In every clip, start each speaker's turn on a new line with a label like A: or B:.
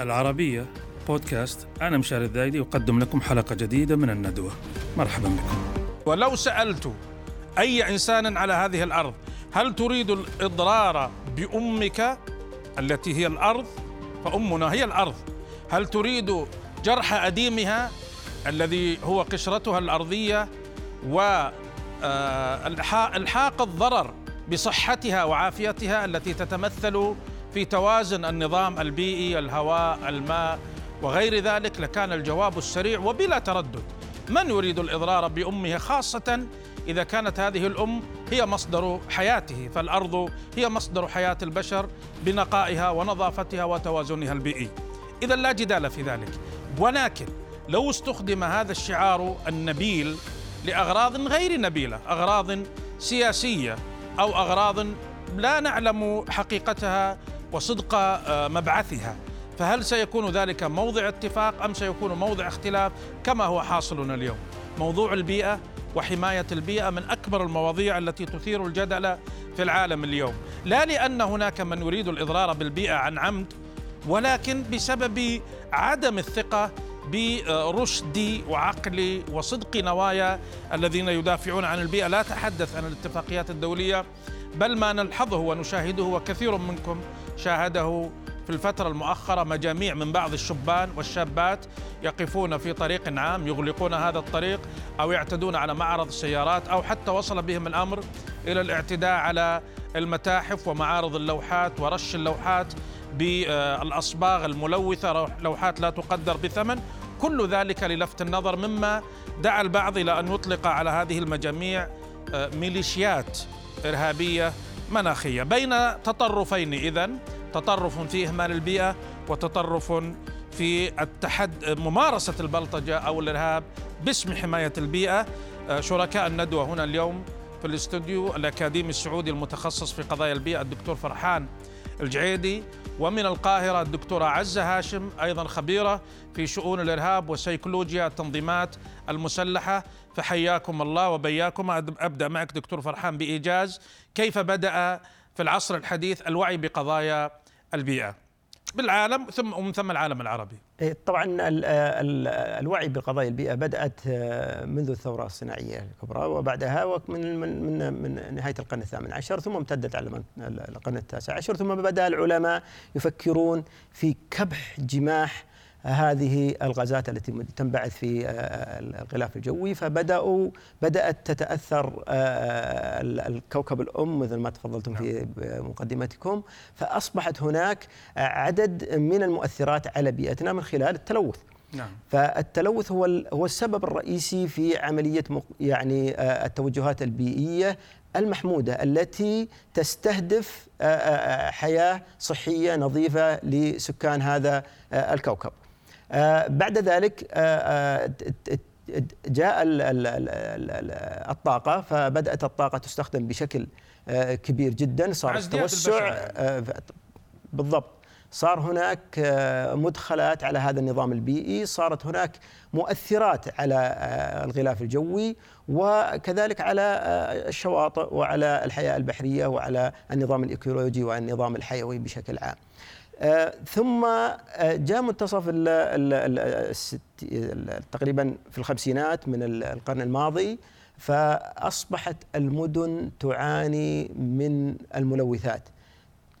A: العربية بودكاست. أنا مشاري الذايدي أقدم لكم حلقة جديدة من الندوة. مرحبا بكم.
B: ولو سألت أي إنسان على هذه الأرض هل تريد الإضرار بأمك التي هي الأرض؟ فأمنا هي الأرض. هل تريد جرح أديمها الذي هو قشرتها الأرضية والحاق الضرر بصحتها وعافيتها التي تتمثل في توازن النظام البيئي الهواء الماء وغير ذلك لكان الجواب السريع وبلا تردد. من يريد الإضرار بأمه خاصة؟ إذا كانت هذه الأم هي مصدر حياته فالأرض هي مصدر حياة البشر بنقائها ونظافتها وتوازنها البيئي. إذا لا جدال في ذلك. ولكن لو استخدم هذا الشعار النبيل لأغراض غير نبيلة أغراض سياسية أو أغراض لا نعلم حقيقتها وصدق آه، مبعثها. فهل سيكون ذلك موضع اتفاق أم سيكون موضع اختلاف؟ كما هو حاصل اليوم. موضوع البيئة وحماية البيئة من أكبر المواضيع التي تثير الجدل في العالم اليوم. لا لأن هناك من يريد الإضرار بالبيئة عن عمد ولكن بسبب عدم الثقة برشد وعقل وصدق نوايا الذين يدافعون عن البيئة. لا اتحدث عن الاتفاقيات الدولية بل ما نلحظه ونشاهده وكثير منكم شاهده في الفترة المؤخرة مجاميع من بعض الشبان والشابات يقفون في طريق عام يغلقون هذا الطريق أو يعتدون على معرض السيارات أو حتى وصل بهم الأمر إلى الاعتداء على المتاحف ومعارض اللوحات ورش اللوحات بالأصباغ الملوثة لوحات لا تقدر بثمن. كل ذلك للفت النظر مما دعا البعض إلى أن يطلق على هذه المجاميع آه، ميليشيات إرهابية مناخية. بين تطرفين إذن تطرف في إهمال البيئة وتطرف في التحد ممارسة البلطجة أو الإرهاب باسم حماية البيئة. آه، شركاء الندوة هنا اليوم في الاستوديو الأكاديمي السعودي المتخصص في قضايا البيئة الدكتور فرحان الجعيدي. ومن القاهرة الدكتورة عزة هاشم أيضا خبيرة في شؤون الإرهاب وسيكولوجيا التنظيمات المسلحة. فحياكم الله وبياكم. أبدأ معك دكتور فرحان بإيجاز. كيف بدأ في العصر الحديث الوعي بقضايا البيئة؟ بالعالم ثم ومن ثم العالم العربي.
C: إيه، طبعا الوعي بقضايا البيئة بدأت آه، منذ الثورة الصناعية الكبرى وبعدها من من من, من نهاية القرن الثامن عشر ثم امتدت على القرن التاسع عشر ثم بدأ العلماء يفكرون في كبح جماح هذه الغازات التي تنبعث في آه، آه، الغلاف الجوي فبدأوا بدأت تتأثر آه، الكوكب الأم مثل ما تفضلتم في نعم. مقدمتكم فأصبحت هناك عدد من المؤثرات على بيئتنا من خلال التلوث نعم. فالتلوث هو هو السبب الرئيسي في عملية يعني التوجهات البيئية المحمودة التي تستهدف حياة صحية نظيفة لسكان هذا الكوكب. آه، بعد ذلك آه، آه، جاء الطاقة فبدأت الطاقة تستخدم بشكل كبير جدا. صار توسع بالضبط. صار هناك مدخلات على هذا النظام البيئي صارت هناك مؤثرات على الغلاف الجوي وكذلك على الشواطئ وعلى الحياة البحرية وعلى النظام الإيكولوجي والنظام الحيوي بشكل عام. ثم آه، جاء منتصف تقريبا في الخمسينات من القرن الماضي فأصبحت المدن تعاني من الملوثات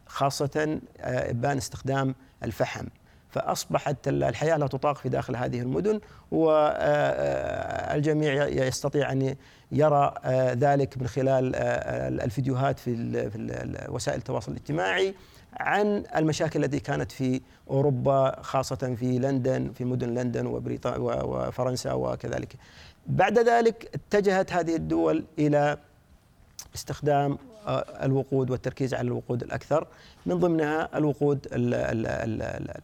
C: خاصة آه، إبان استخدام الفحم. فأصبحت الحياة لا تطاق في داخل هذه المدن والجميع يستطيع أن يرى ذلك من خلال الفيديوهات في وسائل التواصل الاجتماعي عن المشاكل التي كانت في أوروبا خاصة في لندن في مدن لندن وبريطانيا وفرنسا وكذلك. بعد ذلك اتجهت هذه الدول إلى استخدام آه، الوقود والتركيز على الوقود الأكثر من ضمنها الوقود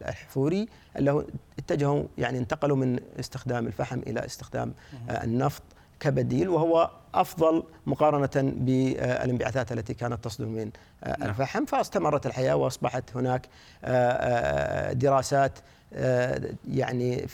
C: الحفوري اللي اتجهوا يعني انتقلوا من استخدام الفحم إلى استخدام آه، النفط كبديل وهو أفضل مقارنة بالانبعاثات التي كانت تصدر من نعم. الفحم فاستمرت الحياة وأصبحت هناك آه، آه، دراسات آه، يعني